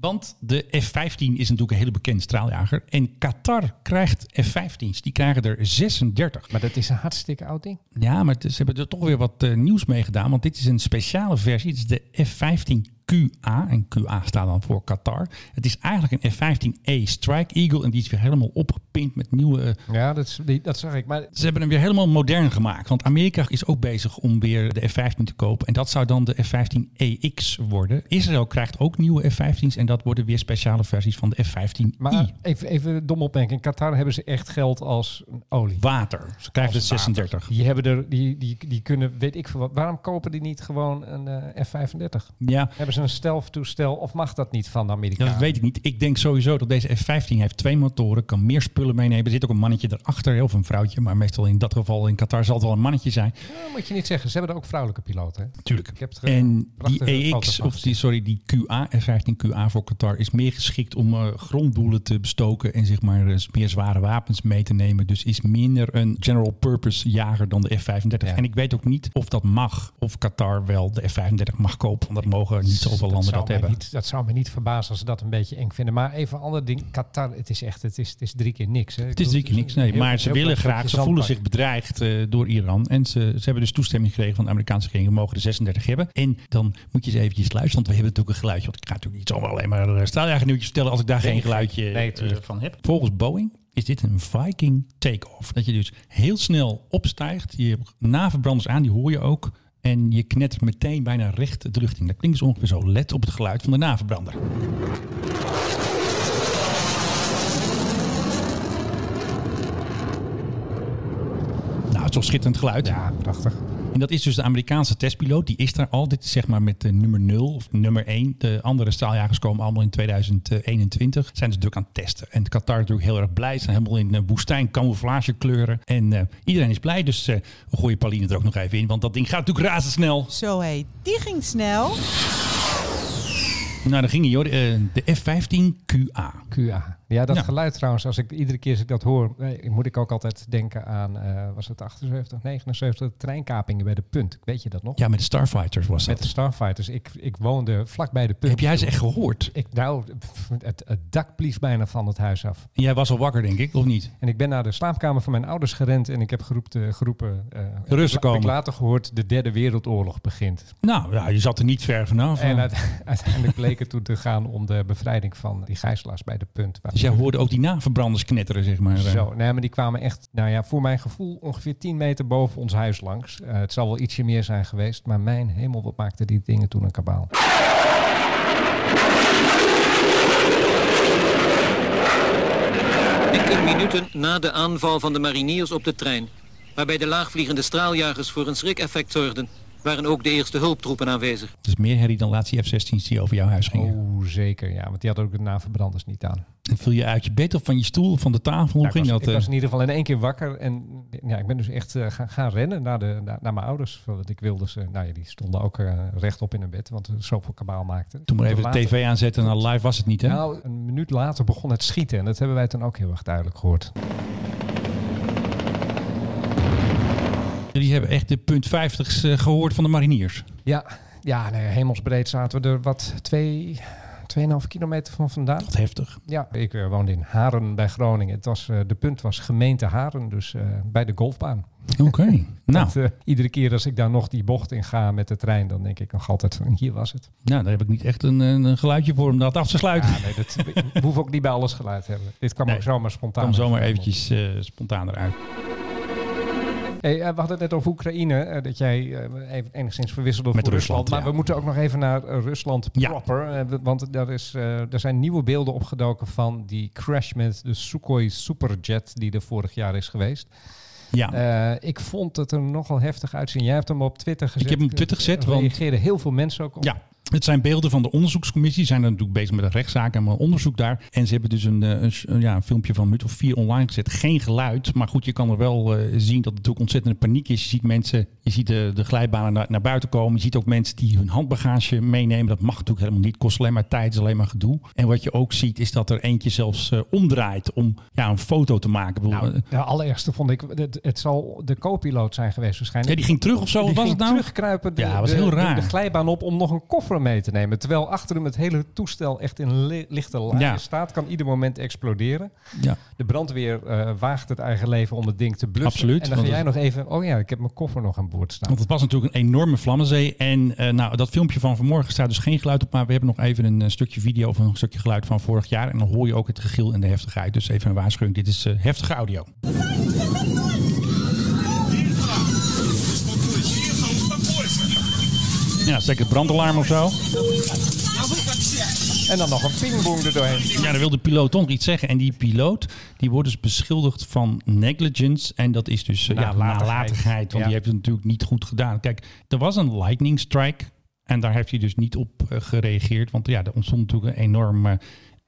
Want de F-15 is natuurlijk een hele bekende straaljager. En Qatar krijgt F-15's. Die krijgen er 36. maar dat is een hartstikke oud ding. Ja, maar ze hebben er toch weer wat eh, nieuws mee gedaan. Want dit is een speciale versie. Het is de F-15 QA. En QA staat dan voor Qatar. Het is eigenlijk een F-15E Strike Eagle. En die is weer helemaal opgepint met nieuwe... eh, Ja, dat, is- die, dat zag ik. Maar Ze hebben hem weer helemaal modern gemaakt. Want Amerika is ook bezig om weer de F-15 te kopen. En dat zou dan de F-15EX worden. Israël krijgt ook nieuwe F-15's. En dat worden weer speciale versies van de F-15I. Maar even, even dom opmerking. In Qatar hebben ze echt geld als olie. Water. Ze krijgen de 36. Die, hebben er, die, die, die kunnen, weet ik veel wat. Waarom kopen die niet gewoon een eh, F-35? Ja, Hebben ze een stealth-toestel of mag dat niet van de Amerikanen? dat weet ik niet. Ik denk sowieso dat deze F-15 heeft twee motoren, kan meer spullen meenemen. Er zit ook een mannetje erachter, of een vrouwtje, maar meestal in dat geval in Qatar zal het wel een mannetje zijn. Ja, moet je niet zeggen. Ze hebben er ook vrouwelijke piloten. Hè? Tuurlijk. Ik heb het En die EX, van of die, sorry, die QA, F-15QA voor Qatar, is meer geschikt om eh, gronddoelen te bestoken en zeg maar eh, meer zware wapens mee te nemen. Dus is minder een general purpose jager dan de F-35. Ja. En ik weet ook niet of dat mag, of Qatar wel de F-35 mag kopen, want dat mogen niet zoveel landen dat hebben. Niet, dat zou me niet verbazen als ze dat een beetje eng vinden. Maar even een ander ding. Qatar, het is echt, het is, het is drie keer niks. Hè? Het is drie keer niks, nee. Maar ze willen graag, ze voelen zich bedreigd eh, door Iran. En ze, ze hebben dus toestemming gekregen van de Amerikaanse regering. We mogen de 36 hebben. En dan moet je eens eventjes luisteren, want we hebben natuurlijk een geluidje. Want ik ga natuurlijk niet zomaar alleen maar uh, straaljagernieuwtjes vertellen als ik daar geen geluidje Nee, eh, van heb. Volgens Boeing is dit een Viking take-off. Dat je dus heel snel opstijgt. Je hebt naverbranders aan, die hoor je ook. En je knettert meteen bijna recht de lucht in. Dat klinkt dus ongeveer zo. Let op het geluid van de naverbrander. Nou, het is toch schitterend geluid. Ja, prachtig. En dat is dus de Amerikaanse testpiloot. Die is daar al. Dit is zeg maar met de nummer 0 of nummer 1. De andere straaljagers komen allemaal in 2021. Zijn dus druk aan het testen. En Qatar is natuurlijk heel erg blij. Ze zijn helemaal in eh, woestijn camouflagekleuren. En eh, iedereen is blij. Dus eh, we gooien Pauline er ook nog even in. Want dat ding gaat natuurlijk razendsnel. Zo hé, die ging snel. Nou, daar ging hij hoor. Eh, de F-15QA. QA. Ja, dat Ja. geluid trouwens, als ik iedere keer als ik dat hoor, eh, moet ik ook altijd denken aan, eh, was het 78, 79, treinkapingen bij de punt. Weet je dat nog? Ja, met de Starfighters was Met de dat. Starfighters. Ik, ik woonde vlak bij de punt. Heb jij ze echt gehoord? Ik, nou, het, het dak blies bijna van het huis af. En jij was al wakker, denk ik, of niet? En ik ben naar de slaapkamer van mijn ouders gerend en ik heb geroepen, geroepen De Russen heb ik komen. later gehoord, de derde wereldoorlog begint. Nou, ja, je zat er niet ver vanaf. En uite- uiteindelijk bleek het toen te gaan om de bevrijding van die gijzelaars bij de punt. Waar Dus jij hoorde ook die naverbranders knetteren, zeg maar. Zo, nee, maar die kwamen echt, nou ja, voor mijn gevoel ongeveer 10 meter boven ons huis langs. Eh, het zal wel ietsje meer zijn geweest, maar mijn hemel, wat maakten die dingen toen een kabaal. Enkele minuten na de aanval van de mariniers op de trein, waarbij de laagvliegende straaljagers voor een schrikeffect zorgden, waren ook de eerste hulptroepen aanwezig. Dus meer herrie dan laatste F-16's die over jouw huis gingen. Oeh, zeker, ja, want die hadden ook de naverbranders niet aan. En viel je uit je bed of van je stoel of van de tafel? Hoe ik, ging was, dat? ik eh? was in ieder geval in één keer wakker en ja, ik ben dus echt eh, gaan, gaan rennen naar, de, naar, naar mijn ouders. Want ik wilde ze, nou ja, die stonden ook eh, rechtop in hun bed, want er zoveel kabaal maakten. Toen maar even de tv aanzetten en live was het niet, hè? Nou, een minuut later begon het schieten en dat hebben wij toen ook heel erg duidelijk gehoord. Jullie hebben echt de punt 50's eh, gehoord van de mariniers. Ja, ja nee, hemelsbreed zaten we er wat twee, 2,5 kilometer van vandaan. Wat heftig. Ja, ik eh, woonde in Haren bij Groningen. Het was, eh, de punt was gemeente Haren, dus bij de golfbaan. Oké. nou, Dat, iedere keer als ik daar nog die bocht in ga met de trein, dan denk ik nog altijd van hier was het. nou, daar heb ik niet echt een, een geluidje voor om dat af te sluiten. Ja, nee, dat, we hoeven ook niet bij alles geluid te hebben. Dit kwam Nee. ook zomaar spontaan. Kom zomaar eventjes spontaan eruit. Hey, eh, we hadden het net over Oekraïne, eh, dat jij eh, even enigszins verwisselde Met voor Rusland, Rusland. Maar ja. we moeten ook nog even naar Rusland proper. want er, is, er zijn nieuwe beelden opgedoken van die crash met de Sukhoi Superjet die er vorig jaar is geweest. Ja. Ik vond het er nogal heftig uitzien. Jij hebt hem op Twitter gezet. heb hem op Twitter gezet, Er want- reageerden heel veel mensen ook op. Ja, het zijn beelden van de onderzoekscommissie. Ze zijn er natuurlijk bezig met een rechtszaak en een onderzoek daar. En ze hebben dus een, eh, een, s- een- ja, een filmpje van een minuut of vier online gezet. Geen geluid, maar goed, je kan er wel eh, zien dat het natuurlijk ontzettende paniek is. Je ziet mensen, je ziet de, de glijbanen naar, naar buiten komen. Je ziet ook mensen die hun handbagage meenemen. Dat mag natuurlijk helemaal niet. Kost alleen maar tijd, is alleen maar gedoe. En wat je ook ziet is dat er eentje zelfs eh, omdraait om ja, een foto te maken. Nou, de allereerste vond ik, het, het zal de co-piloot zijn geweest waarschijnlijk. ja, die ging terug of zo. Die was ging het nou? terugkruipen de, Ja, was heel de- raar. De, glijbaan op om nog een koffer mee te nemen. Terwijl achter hem het hele toestel echt in li- lichte laaien Ja. staat. Kan ieder moment exploderen. Ja. De brandweer eh, waagt het eigen leven om het ding te blussen. Absoluut, En dan ga jij nog even... Oh ja, ik heb mijn koffer nog aan boord staan. Want het was natuurlijk een enorme vlammenzee. En eh, nou, dat filmpje van vanmorgen staat dus geen geluid op. Maar we hebben nog even een eh, stukje video of een stukje geluid van vorig jaar. En dan hoor je ook het gegil en de heftigheid. Dus even een waarschuwing. Dit is heftige audio. Ja, zeker brandalarm of zo. En dan nog een pingboom er doorheen. Ja, dan wil de piloot toch nog iets zeggen. En die piloot die wordt dus beschuldigd van negligence. En dat is dus eh, ja, Nalatigheid. Want Ja. die heeft het natuurlijk niet goed gedaan. Kijk, er was een lightning strike. En daar heeft hij dus niet op eh, gereageerd. Want ja, er ontstond natuurlijk een enorm eh,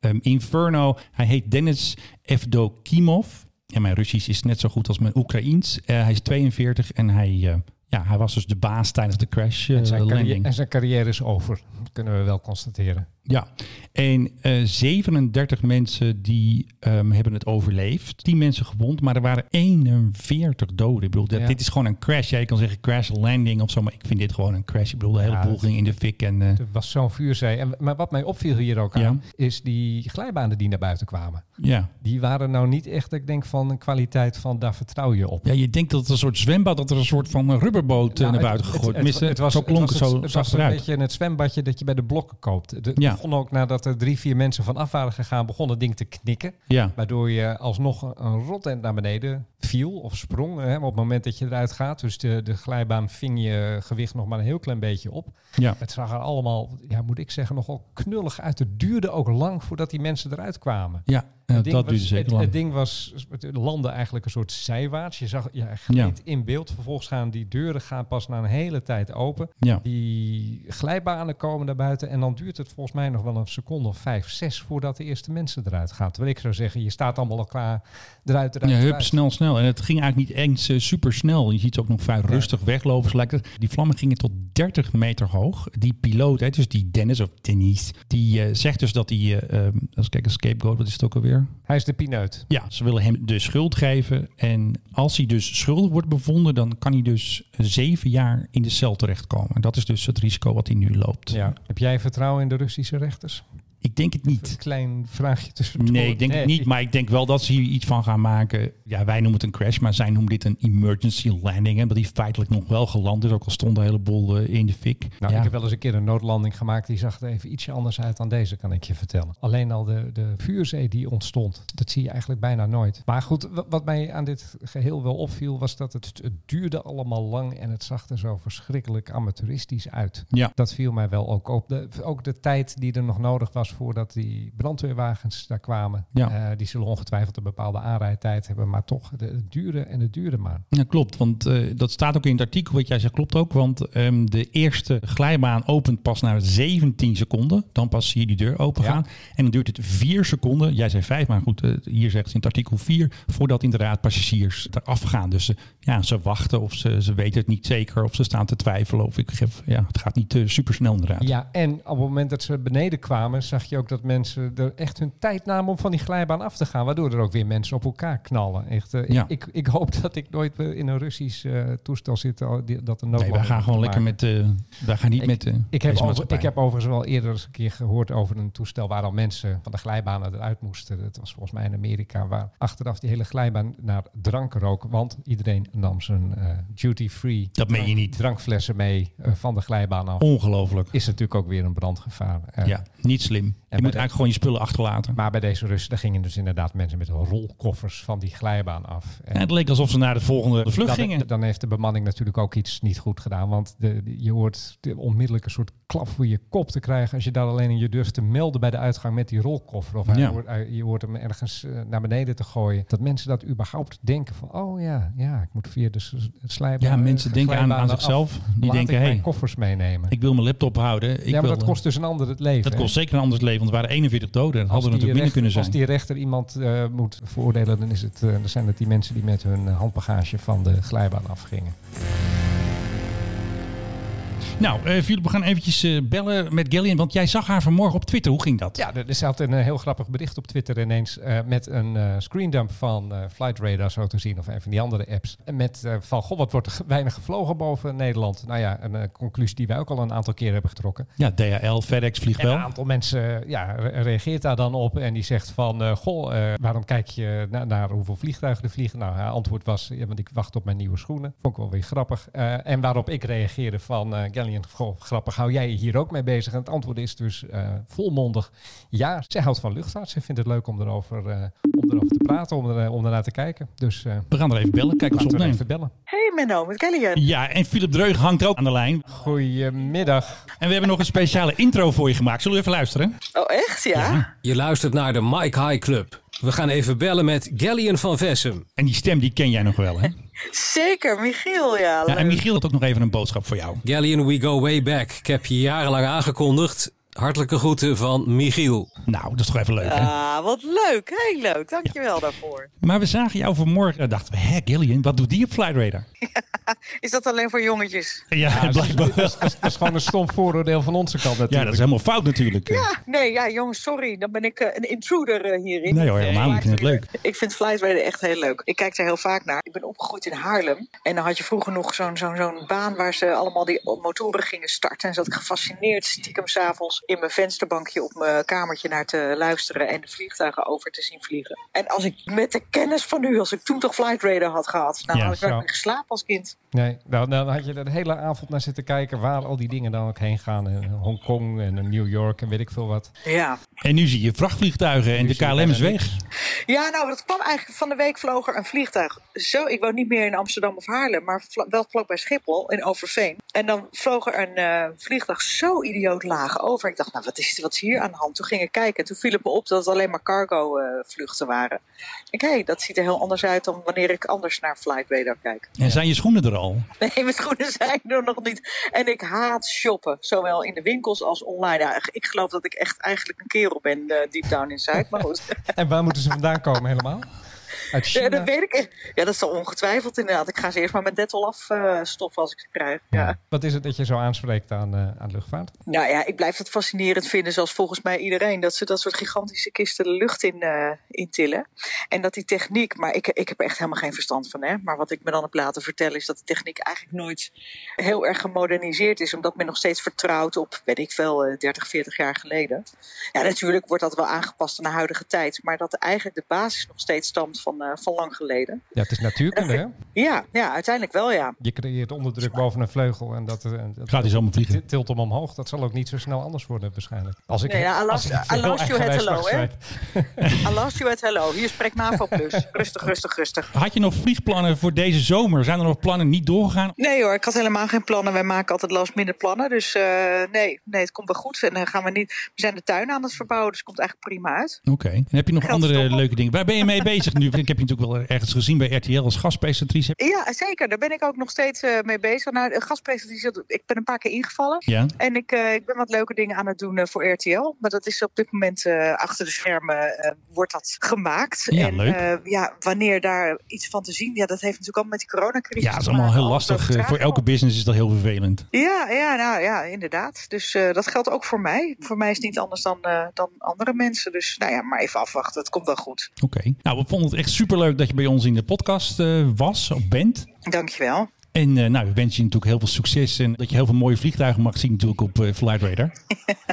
ehm, inferno. Hij heet Denis Evdokimov. En mijn Russisch is net zo goed als mijn Oekraïens. Hij is 42 en hij, ja, hij was dus de baas tijdens de crash eh, En zijn, carrière, landing. en zijn carrière is over. Dat kunnen we wel constateren. Ja, en eh 37 mensen die ehm, hebben het overleefd. 10 mensen gewond, maar er waren 41 doden. Ik bedoel, dat, Ja. dit is gewoon een crash. Ja, je kan zeggen crash landing of zo, maar ik vind dit gewoon een crash. Ik bedoel, de hele Ja, boel ging in de fik. En, Er was zo'n vuurzee. En, maar wat mij opviel hier ook aan, is die glijbanen die naar buiten kwamen. ja. Die waren nou niet echt, ik denk, van een kwaliteit van daar vertrouw je op. ja, je denkt dat het een soort zwembad, dat er een soort van rubberboot eh, Nou, naar buiten gegooid. het- het was- zo klonk het, was zo, het, het was een beetje het zwembadje dat je bij de blokken koopt. Het Ja. Begon ook nadat er drie, vier mensen van af waren gegaan, begon het ding te knikken. Ja. Waardoor je alsnog een- rotend naar beneden viel of sprong. Hè, op het moment dat je eruit gaat. Dus de, de glijbaan ving je gewicht nog maar een heel klein beetje op. Ja. Het zag er allemaal, ja, moet ik zeggen, nogal knullig uit. Het duurde ook lang voordat die mensen eruit kwamen. Ja, Het eh, ding dat was- duurde zeker het, lang. het ding was, het landde eigenlijk een soort zijwaarts. Je zag, gleed in beeld. Vervolgens gaan die deuren gaan pas na een hele tijd open. Ja. Die glijbanen komen naar buiten. En dan duurt het volgens mij nog wel een seconde of vijf, zes voordat de eerste mensen eruit gaan. Terwijl ik zou zeggen, je staat allemaal al klaar eruit, eruit, Ja, hup, eruit. snel, snel. En het ging eigenlijk niet eens super snel. Je ziet ze ook nog vrij rustig weglopen. Het. Die vlammen gingen tot 30 meter hoog. Die piloot, hè, dus die Dennis of Denise, die eh, zegt dus dat hij, eh als ik kijk, een scapegoat, wat is het ook alweer? Hij is de pineut. Ja, ze willen hem de schuld geven. En als hij dus schuldig wordt bevonden, dan kan hij dus zeven jaar in de cel terechtkomen. En dat is dus het risico wat hij nu loopt. Ja. Heb jij vertrouwen in de Russische rechters? Ik denk het niet. Een klein vraagje tussendoor. Nee, ik denk het niet. Maar ik denk wel dat ze hier iets van gaan maken. Ja, wij noemen het een crash, maar zij noemen dit een emergency landing. En dat die feitelijk nog wel geland is. Ook al stond een heleboel eh, in de fik. Nou, ja. ik heb wel eens een keer een noodlanding gemaakt. Die zag er even ietsje anders uit dan deze, kan ik je vertellen. Alleen al de, de vuurzee die ontstond, dat zie je eigenlijk bijna nooit. Maar goed, wa- wat mij aan dit geheel wel opviel, was dat het, het duurde allemaal lang en het zag er zo verschrikkelijk amateuristisch uit. Ja. Dat viel mij wel ook op. De, ook de tijd die er nog nodig was voordat die brandweerwagens daar kwamen. Ja. Eh, die zullen ongetwijfeld een bepaalde aanrijdtijd hebben, maar toch, de- het duurde en het duurde maar. Ja, klopt. Want eh, dat staat ook in het artikel wat jij zegt, klopt ook. Want ehm, de eerste glijbaan opent pas na 17 seconden. Dan pas zie je die deur open Ja. gaan. En dan duurt het 4 seconden. Jij zei 5, maar goed, eh, hier zegt ze in het artikel 4. Voordat inderdaad passagiers eraf gaan. Dus ze, ja, ze wachten of ze, ze weten het niet zeker. Of ze staan te twijfelen. Of ik geef, ja, het gaat niet super snel inderdaad. Ja, en op het moment dat ze beneden kwamen, zag je ook dat mensen er echt hun tijd namen om van die glijbaan af te gaan. Waardoor er ook weer mensen op elkaar knallen. Echt, eh, Ja. ik, ik hoop dat ik nooit weer in een Russisch eh, toestel zit. al die- Dat een Nee, wij gaan gewoon lekker met... eh wij gaan niet Ik- met... eh, Ik heb, over, ik heb overigens wel eerder eens een keer gehoord over een toestel waar al mensen van de glijbanen eruit moesten. Dat was volgens mij in Amerika, waar achteraf die hele glijbaan naar drank rook. Want iedereen nam zijn eh, duty-free Dat meen je niet. drankflessen mee eh, van de glijbaan af. Ongelooflijk. Is natuurlijk ook weer een brandgevaar. Eh, Ja, niet slim. Je moet de- eigenlijk gewoon je spullen achterlaten. Maar bij deze Russen, daar gingen dus inderdaad mensen met rolkoffers van die glijbaan af. En Ja, het leek alsof ze naar de volgende vlucht dan, gingen. dan heeft de bemanning natuurlijk ook iets niet goed gedaan. Want de, je hoort de onmiddellijk een soort klap voor je kop te krijgen. als je daar alleen in je durft te melden bij de uitgang met die rolkoffer. Of Ja. je hoort hem ergens eh, naar beneden te gooien. Dat mensen dat überhaupt denken van: oh ja, ja ik moet via de slijbaan. Ja, mensen denken aan, aan zichzelf. Die denken, hé. mijn koffers meenemen. ik wil mijn laptop houden. Ik ja, maar wil, dat kost dus een ander het leven. dat hè? kost zeker een anders leven, want er waren 41 doden. Dat hadden natuurlijk minder kunnen zijn. Als die rechter iemand eh, moet veroordelen, dan, is het, eh, dan zijn het die mensen die met hun handbagage van de glijbaan afgingen. Nou, eh Philip, we gaan eventjes eh, bellen met Gillian, want jij zag haar vanmorgen op Twitter. Hoe ging dat? Ja, er, zat een eh, heel grappig bericht op Twitter ineens met een screendump van Flight Radar zo te zien of een van die andere apps. En met van, goh, wat wordt er weinig gevlogen boven Nederland? Nou ja, een conclusie die wij ook al een aantal keer hebben getrokken. Ja, DHL, FedEx vliegt wel. een aantal mensen ja, re- reageert daar dan op en die zegt van, goh, waarom kijk je na- naar hoeveel vliegtuigen er vliegen? Nou, haar antwoord was, ja, want ik wacht op mijn nieuwe schoenen. Vond ik wel weer grappig. En waarop ik reageerde van, eh Gallian, goh, grappig, hou jij je hier ook mee bezig? En het antwoord is dus eh, volmondig, ja, zij houdt van luchtvaart. Ze vindt het leuk om erover, eh, om erover te praten, om, er, om ernaar te kijken. Dus eh We gaan er even bellen. Kijk er opnemen. even bellen. Hey Menno, met Kellyan. Ja, en Philip Dreug hangt ook aan de lijn. Goedemiddag. En we hebben nog een speciale intro voor je gemaakt. Zullen we even luisteren? Oh, echt? Ja? Je luistert naar de Mike High Club. We gaan even bellen met Gallian van Vessem. En die stem die ken jij nog wel, hè? Zeker, Michiel, ja. Ja, en. Michiel had ook nog even een boodschap voor jou. Gallian, we go way back. Ik heb je jarenlang aangekondigd. Hartelijke groeten van Michiel. Nou, dat is toch even leuk, hè? Ah, wat leuk. Heel leuk. Dankjewel daarvoor. Maar we zagen jou vanmorgen en dachten we, hé Gillian, wat doet die op Flight Radar? Is dat alleen voor jongetjes? Ja, blijkbaar wel. Dat is, dat is gewoon een stom vooroordeel van onze kant natuurlijk. Ja, dat is helemaal fout natuurlijk. Ja, nee, ja, jongens, sorry. Dan ben ik eh, een intruder eh, hierin. Nee hoor, helemaal niet. Ik vind het leuk. Ik vind Flight Radar echt heel leuk. Ik kijk er heel vaak naar. Ik ben opgegroeid in Haarlem. En dan had je vroeger nog zo'n zo'n zo'n baan waar ze allemaal die motoren gingen starten. En zat ik gefascineerd stiekem s'avonds in mijn vensterbankje op mijn kamertje naar te luisteren. En de vliegtuigen over te zien vliegen. En als ik met de kennis van nu, als ik toen toch Flight Radar had gehad. Nou, Ja, had ik meer geslapen als kind. Nee, nou, dan had je er de hele avond naar zitten kijken waar al die dingen dan ook heen gaan. En Hongkong en New York en weet ik veel wat. Ja. En nu zie je vrachtvliegtuigen en de KLM is weg. Ja, nou, dat kwam eigenlijk van de week vloog er een vliegtuig. Zo, ik woon niet meer in Amsterdam of Haarlem, maar vla- wel vlakbij Schiphol in Overveen. En dan vloog er een eh, vliegtuig zo idioot laag over. Ik dacht, nou, wat is, wat is hier aan de hand? Toen ging ik kijken en toen viel het me op dat het alleen maar cargo eh, vluchten waren. Ik hé, dat ziet er heel anders uit dan wanneer ik anders naar Flight Radar kijk. En zijn je schoenen er al? Nee, mijn schoenen zijn er nog niet. En ik haat shoppen, zowel in de winkels als online. Ja, ik geloof dat ik echt eigenlijk een kerel ben, eh, deep down inside. Maar goed. En waar moeten ze vandaan komen helemaal? Uit Ja, dat weet ik. Ja, dat is al ongetwijfeld inderdaad. Ik ga ze eerst maar met Dettol afstoffen als ik ze krijg. Ja. Wat is het dat je zo aanspreekt aan, eh, aan luchtvaart? Nou ja, ik blijf het fascinerend vinden, zoals volgens mij iedereen, dat ze dat soort gigantische kisten de lucht in, eh in tillen. En dat die techniek, maar ik, ik heb echt helemaal geen verstand van, hè. Maar wat ik me dan heb laten vertellen is dat de techniek eigenlijk nooit heel erg gemoderniseerd is, omdat men nog steeds vertrouwt op, weet ik veel, eh, 30, 40 jaar geleden. Ja, natuurlijk wordt dat wel aangepast aan de huidige tijd, maar dat eigenlijk de basis nog steeds stamt van, eh, van lang geleden. Ja, het is natuurkunde, hè? Ja, ja, uiteindelijk wel, ja. Je creëert onderdruk boven een vleugel en dat, eh, dat Gaat hij zomaar vliegen? tilt hem omhoog. Dat zal ook niet zo snel anders worden waarschijnlijk. Als ik, Nee, ja, I als lost- I lost you at hello, hè? I lost you at hello. Hier spreekt MAVO Plus. Rustig, rustig, rustig. Had je nog vliegplannen voor deze zomer? Zijn er nog plannen niet doorgegaan? Nee hoor, ik had helemaal geen plannen. Wij maken altijd last minute plannen. Dus eh, nee, nee, het komt wel goed. En dan gaan we niet. We zijn de tuin aan het verbouwen, dus het komt eigenlijk prima uit. Oké. En heb je nog Geld andere stoppen. leuke dingen? Waar ben je mee bezig nu? Heb je natuurlijk wel ergens gezien bij RTL als gastpresentatrice. Ja, zeker. Daar ben ik ook nog steeds eh, mee bezig. Nou, de gastpresentatie, ik ben een paar keer ingevallen. Ja. En ik, eh, ik ben wat leuke dingen aan het doen eh, voor RTL. Maar dat is op dit moment achter de schermen wordt dat gemaakt. Ja, en leuk. ja, wanneer daar iets van te zien, ja, dat heeft natuurlijk allemaal met die coronacrisis Ja, dat is allemaal heel lastig. Voor elke business is dat heel vervelend. Ja, ja, nou, ja inderdaad. Dus dat geldt ook voor mij. Voor mij is het niet anders dan, dan andere mensen. Dus nou ja, maar even afwachten. Het komt wel goed. Oké. Nou, we vonden het echt superleuk dat je bij ons in de podcast eh, was of bent. Dankjewel. En eh, nou, we wensen je natuurlijk heel veel succes en dat je heel veel mooie vliegtuigen mag zien natuurlijk op eh, Flight Radar.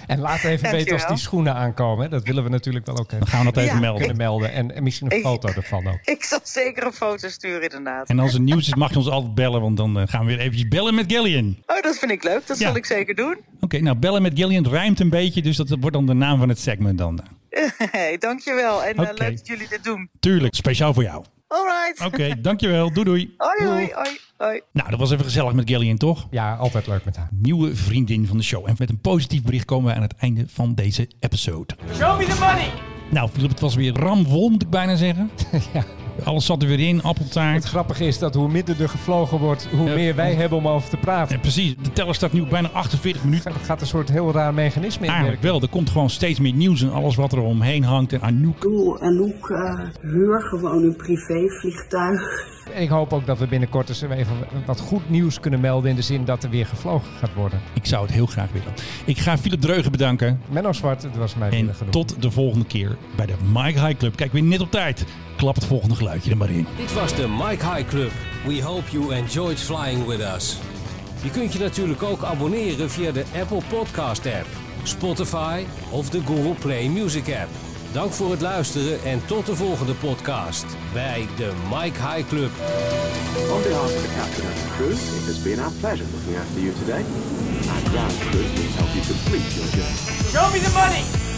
En laat even weten als die schoenen aankomen. hè. Dat willen we natuurlijk wel ook even Dan gaan we dat even Ja. melden. kunnen melden. En, en misschien een Ik- foto ervan ook. Ik zal zeker een foto sturen, inderdaad. En als er nieuws is mag je ons altijd bellen, want dan gaan we weer eventjes bellen met Gillian. Oh, dat vind ik leuk. Dat Ja. zal ik zeker doen. Oké, nou bellen met Gillian rijmt een beetje, dus dat wordt dan de naam van het segment dan. hey, dankjewel. En eh, leuk dat jullie dit doen. Tuurlijk, speciaal voor jou. Alright. Oké, dankjewel. Doei doei. Hoi, hoi, hoi, hoi. Nou, dat was even gezellig met Gillian, toch? Ja, altijd leuk met haar. Nieuwe vriendin van de show. En met een positief bericht komen we aan het einde van deze episode. Show me the money. Nou, Philip, het was weer ramvol, moet ik bijna zeggen. ja, Alles zat er weer in, Het appeltaart. grappige is dat hoe minder er gevlogen wordt, hoe Ja. meer wij hebben om over te praten. Ja, precies. De teller staat nu op bijna 48 minuten. Er gaat een soort heel raar mechanisme in Eigenlijk werken. wel. Er komt gewoon steeds meer nieuws en alles wat er omheen hangt. En Anouk. Doel en Loek eh, huur gewoon een privévliegtuig. En ik hoop ook dat we binnenkort eens even wat goed nieuws kunnen melden in de zin dat er weer gevlogen gaat worden. Ik zou het heel graag willen. Ik ga Philip Dreugen bedanken. Menno Zwart, het was mij En tot de volgende keer bij de Mike High Club. Kijk, weer net op tijd. Klap het volgende geluidje er maar in. Dit was de Mike High Club. We hope you enjoyed flying with us. Je kunt je natuurlijk ook abonneren via de Apple Podcast app, Spotify of de Google Play Music app. Dank voor het luisteren en tot de volgende podcast bij de Mike High Club. On behalf of the captain and the crew, it has been our pleasure looking after you today. Our ground crew will help you complete your journey. Show me the money!